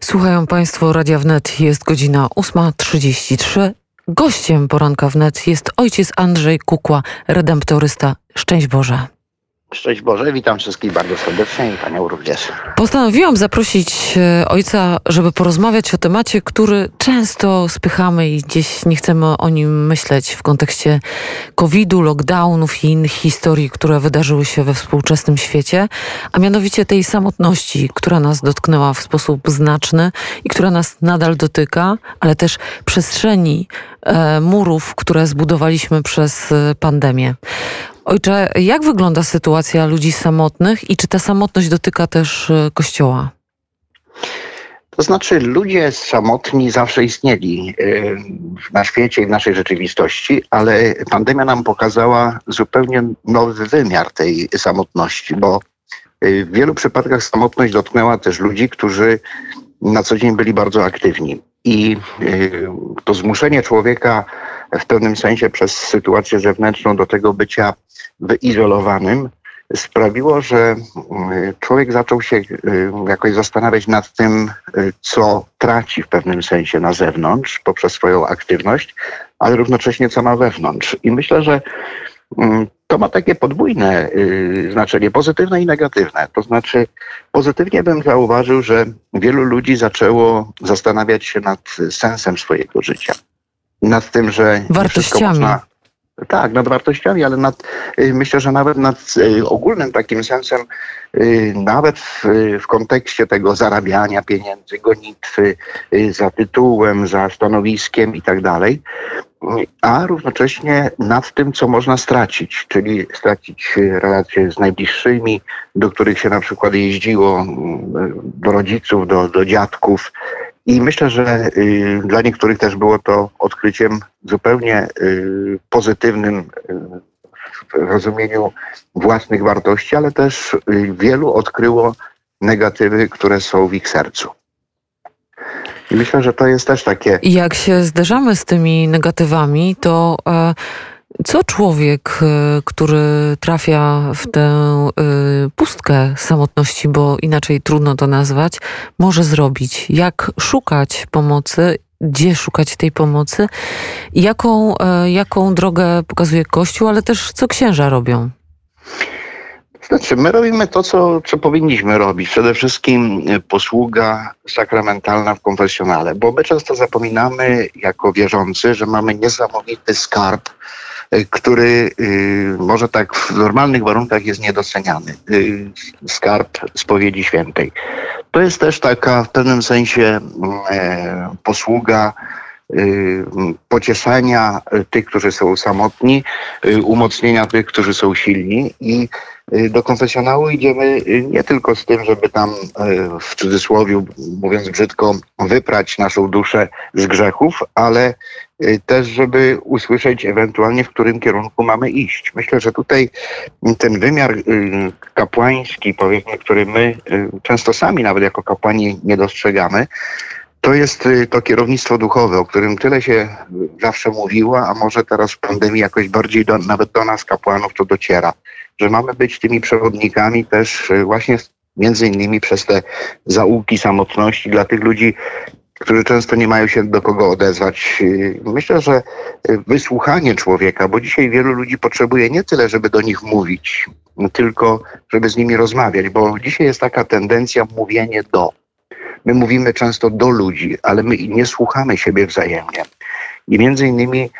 Słuchają Państwo Radia Wnet. Jest godzina 8.33. Gościem poranka Wnet jest ojciec Andrzej Kukła, redemptorysta. Szczęść Boże. Szczęść Boże, witam wszystkich bardzo serdecznie i Panią również. Postanowiłam zaprosić e, ojca, żeby porozmawiać o temacie, który często spychamy i gdzieś nie chcemy o nim myśleć w kontekście COVID-u, lockdownów i innych historii, które wydarzyły się we współczesnym świecie, a mianowicie tej samotności, która nas dotknęła w sposób znaczny i która nas nadal dotyka, ale też przestrzeni e, murów, które zbudowaliśmy przez e, pandemię. Ojcze, jak wygląda sytuacja ludzi samotnych i czy ta samotność dotyka też e, Kościoła? To znaczy, ludzie samotni zawsze istnieli e, na świecie i w naszej rzeczywistości, ale pandemia nam pokazała zupełnie nowy wymiar tej samotności, bo e, w wielu przypadkach samotność dotknęła też ludzi, którzy na co dzień byli bardzo aktywni. I to zmuszenie człowieka w pewnym sensie przez sytuację zewnętrzną do tego bycia wyizolowanym sprawiło, że mm, człowiek zaczął się y, jakoś zastanawiać nad tym, y, co traci w pewnym sensie na zewnątrz poprzez swoją aktywność, ale równocześnie co ma wewnątrz. I myślę, że mm, to ma takie podwójne y, znaczenie, pozytywne i negatywne. To znaczy, pozytywnie bym zauważył, że wielu ludzi zaczęło zastanawiać się nad sensem swojego życia nad tym, że wartościami. Można, tak, nad wartościami, ale nad, y, myślę, że nawet nad y, ogólnym takim sensem, y, nawet w, w kontekście tego zarabiania pieniędzy, gonitwy za tytułem, za stanowiskiem i tak dalej, a równocześnie nad tym, co można stracić, czyli stracić relacje z najbliższymi, do których się na przykład jeździło, do rodziców, do, do dziadków, i myślę, że y, dla niektórych też było to odkryciem zupełnie y, pozytywnym y, w rozumieniu własnych wartości, ale też wielu odkryło negatywy, które są w ich sercu. I myślę, że to jest też takie. I jak się zderzamy z tymi negatywami, to. E, co człowiek, e, który trafia w tę e, pustkę samotności, bo inaczej trudno to nazwać, może zrobić? Jak szukać pomocy? Gdzie szukać tej pomocy? Jaką, e, jaką drogę pokazuje Kościół, ale też co księża robią? Znaczy, my robimy to, co, co powinniśmy robić. Przede wszystkim posługa sakramentalna w konfesjonale, bo my często zapominamy jako wierzący, że mamy niesamowity skarb który y, może tak w normalnych warunkach jest niedoceniany. Y, skarb spowiedzi świętej. To jest też taka w pewnym sensie mm, e, posługa pocieszenia tych, którzy są samotni, umocnienia tych, którzy są silni i do konfesjonału idziemy nie tylko z tym, żeby tam w cudzysłowie, mówiąc brzydko, wyprać naszą duszę z grzechów, ale Y, też, żeby usłyszeć ewentualnie, w którym kierunku mamy iść. Myślę, że tutaj ten wymiar y, kapłański, powiedzmy, który my y, często sami nawet jako kapłani nie dostrzegamy, to jest to kierownictwo duchowe, o którym tyle się zawsze mówiło, a może teraz w pandemii jakoś bardziej do, nawet do nas, kapłanów, to dociera, że mamy być tymi przewodnikami też właśnie między innymi przez te zaułki samotności dla tych ludzi, którzy często nie mają się do kogo odezwać. Myślę, że wysłuchanie człowieka, bo dzisiaj wielu ludzi potrzebuje nie tyle, żeby do nich mówić, tylko żeby z nimi rozmawiać, bo dzisiaj jest taka tendencja mówienie do. My mówimy często do ludzi, ale my nie słuchamy siebie wzajemnie. I między innymi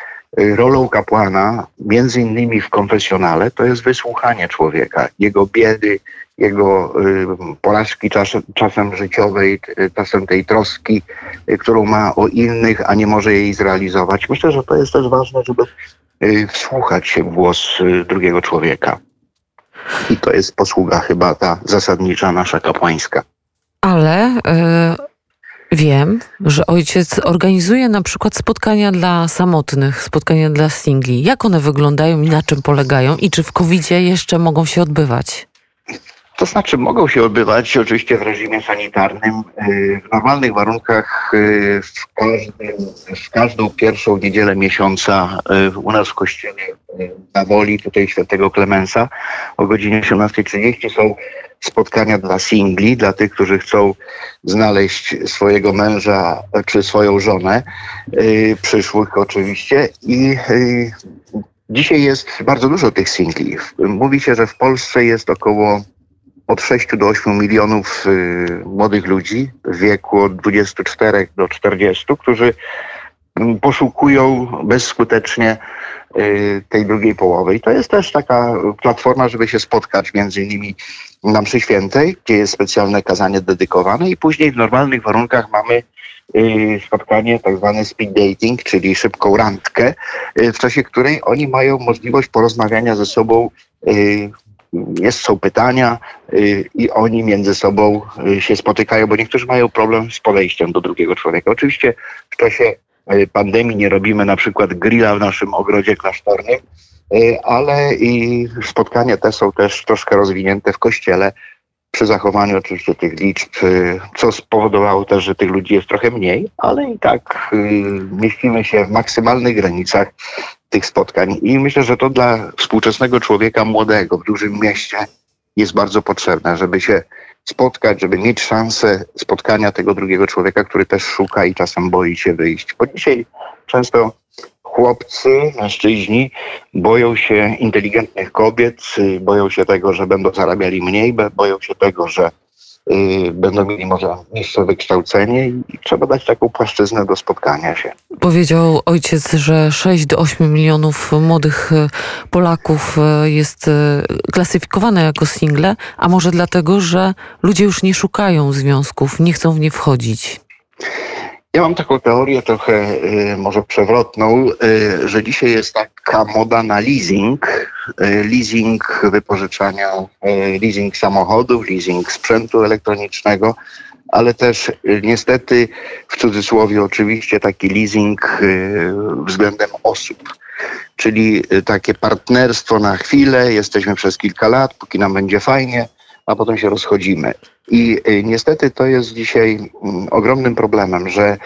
y, rolą kapłana, między innymi w konfesjonale, to jest wysłuchanie człowieka, jego biedy, jego y, porażki czas, czasem życiowej, czasem tej troski, y, którą ma o innych, a nie może jej zrealizować. Myślę, że to jest też ważne, żeby wsłuchać się w głos drugiego człowieka. I to jest posługa chyba ta zasadnicza nasza kapłańska. Ale y, wiem, że ojciec organizuje na przykład spotkania dla samotnych, spotkania dla singli. Jak one wyglądają i na czym polegają? I czy w covid jeszcze mogą się odbywać? To znaczy mogą się odbywać oczywiście w reżimie sanitarnym, y, w normalnych warunkach y, w, każdym, w każdą pierwszą niedzielę miesiąca y, u nas w kościele na woli tutaj świętego Klemensa o godzinie 18.30 są spotkania dla singli, dla tych, którzy chcą znaleźć swojego męża czy swoją żonę, przyszłych oczywiście i Dzisiaj jest bardzo dużo tych singli. Mówi się, że w Polsce jest około od 6 do 8 milionów y, młodych ludzi w wieku od 24 do 40, którzy mm, poszukują bezskutecznie y, tej drugiej połowy. I to jest też taka platforma, żeby się spotkać między innymi na mszy świętej, gdzie jest specjalne kazanie dedykowane i później w normalnych warunkach mamy y, spotkanie tak zwane speed dating, czyli szybką randkę, w czasie której oni mają możliwość porozmawiania ze sobą jest, są pytania y, i oni między sobą y, się spotykają, bo niektórzy mają problem z podejściem do drugiego człowieka. Oczywiście w czasie y, pandemii nie robimy na przykład grilla w naszym ogrodzie klasztornym, ale i spotkania te są też troszkę rozwinięte w kościele, przy zachowaniu oczywiście tych liczb, co spowodowało też, że tych ludzi jest trochę mniej, ale i tak mieścimy się w maksymalnych granicach tych spotkań. I myślę, że to dla współczesnego człowieka młodego w dużym mieście jest bardzo potrzebne, żeby się spotkać, żeby mieć szansę spotkania tego drugiego człowieka, który też szuka i czasem boi się wyjść. Bo dzisiaj często chłopcy, mężczyźni boją się inteligentnych kobiet, boją się tego, że będą zarabiali mniej, boją się tego, że będą mieli może niższe wykształcenie i trzeba dać taką płaszczyznę do spotkania się. Powiedział ojciec, że 6 do 8 milionów młodych y, Polaków y, jest klasyfikowane jako single, a może dlatego, że ludzie już nie szukają związków, nie chcą w nie wchodzić. Ja mam taką teorię trochę y, może przewrotną, y, że dzisiaj jest taka moda na leasing, y, leasing wypożyczania, leasing samochodów, leasing sprzętu elektronicznego, ale też niestety w cudzysłowie oczywiście taki leasing względem osób. Czyli takie partnerstwo na chwilę, jesteśmy przez kilka lat, póki nam będzie fajnie, a potem się rozchodzimy. I y, niestety to jest dzisiaj mm, ogromnym problemem, że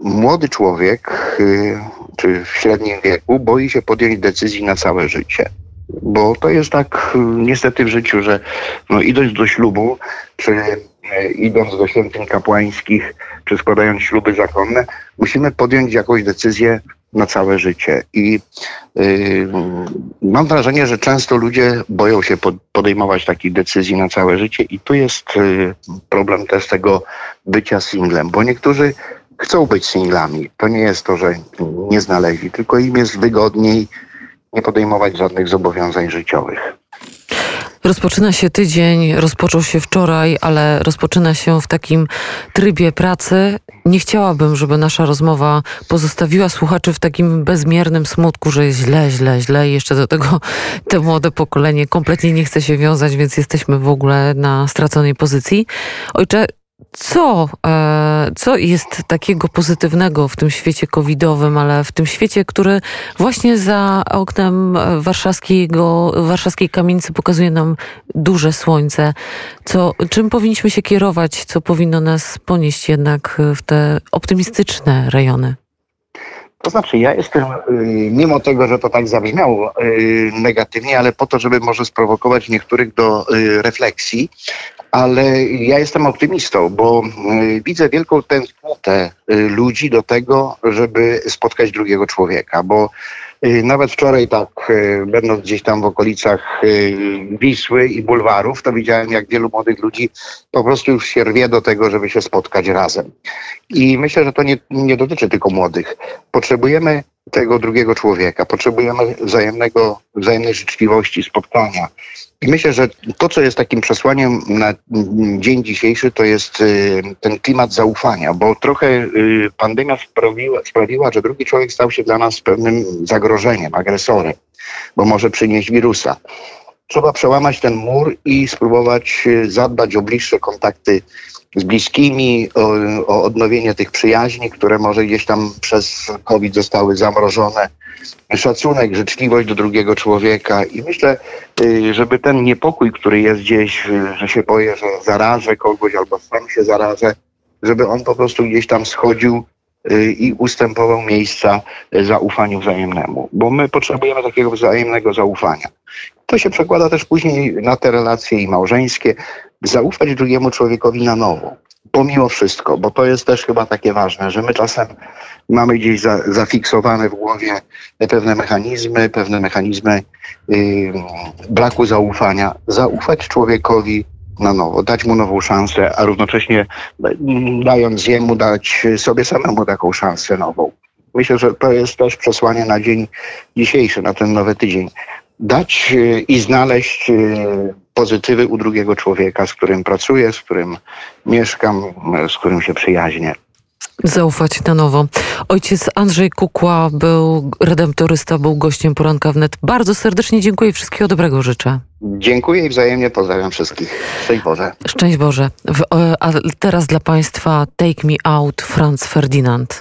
młody człowiek, y, czy w średnim wieku, boi się podjąć decyzji na całe życie. Bo to jest tak y, niestety w życiu, że no, idąc do ślubu, czy idąc do świętyń kapłańskich, czy składając śluby zakonne, musimy podjąć jakąś decyzję na całe życie. I yy, mam wrażenie, że często ludzie boją się podejmować takich decyzji na całe życie, i tu jest yy, problem też tego bycia singlem, bo niektórzy chcą być singlami. To nie jest to, że nie znaleźli, tylko im jest wygodniej nie podejmować żadnych zobowiązań życiowych. Rozpoczyna się tydzień, rozpoczął się wczoraj, ale rozpoczyna się w takim trybie pracy. Nie chciałabym, żeby nasza rozmowa pozostawiła słuchaczy w takim bezmiernym smutku, że jest źle, źle, źle. I jeszcze do tego te młode pokolenie kompletnie nie chce się wiązać, więc jesteśmy w ogóle na straconej pozycji. Ojcze, co, e, co jest takiego pozytywnego w tym świecie covidowym, ale w tym świecie, który właśnie za oknem warszawskiego, warszawskiej kamienicy pokazuje nam duże słońce. Co, czym powinniśmy się kierować, co powinno nas ponieść jednak w te optymistyczne rejony? To znaczy, ja jestem, y, mimo tego, że to tak zabrzmiało y, negatywnie, ale po to, żeby może sprowokować niektórych do y, refleksji, ale ja jestem optymistą, bo widzę wielką tęsknotę ludzi do tego, żeby spotkać drugiego człowieka, bo nawet wczoraj tak, y, będąc gdzieś tam w okolicach y, Wisły i bulwarów, to widziałem, jak wielu młodych ludzi po prostu już się rwie do tego, żeby się spotkać razem. I myślę, że to nie, nie dotyczy tylko młodych. Potrzebujemy tego drugiego człowieka, potrzebujemy wzajemnego, wzajemnej życzliwości, spotkania. I myślę, że to, co jest takim przesłaniem na dzień dzisiejszy, to jest y, ten klimat zaufania, bo trochę y, pandemia sprawiła, sprawiła, że drugi człowiek stał się dla nas pewnym zagrożeniem, agresorem, bo może przynieść wirusa. Trzeba przełamać ten mur i spróbować y, zadbać o bliższe kontakty z bliskimi, o, o odnowienie tych przyjaźni, które może gdzieś tam przez COVID zostały zamrożone. Szacunek, życzliwość do drugiego człowieka i myślę, y, żeby ten niepokój, który jest gdzieś, y, że się boję, że zarażę kogoś albo sam się zarażę, żeby on po prostu gdzieś tam schodził y, i ustępował miejsca zaufaniu wzajemnemu, bo my potrzebujemy takiego wzajemnego zaufania. To się przekłada też później na te relacje i małżeńskie. Zaufać drugiemu człowiekowi na nowo, pomimo wszystko, bo to jest też chyba takie ważne, że my czasem mamy gdzieś za, zafiksowane w głowie pewne mechanizmy, pewne mechanizmy yy, braku zaufania. Zaufać człowiekowi na nowo, dać mu nową szansę, a równocześnie mm, dając jemu dać sobie samemu taką szansę nową. Myślę, że to jest też przesłanie na dzień dzisiejszy, na ten nowy tydzień. Dać y, i znaleźć y, pozytywy u drugiego człowieka, z którym pracuję, z którym mieszkam, z którym się przyjaźnię. Zaufać na nowo. Ojciec Andrzej Kukła był redemptorysta, był gościem poranka wnet. Bardzo serdecznie dziękuję i wszystkiego dobrego życzę. Dziękuję i wzajemnie pozdrawiam wszystkich. Szczęść Boże. Szczęść Boże. W, e, a teraz dla Państwa Take Me Out Franz Ferdinand.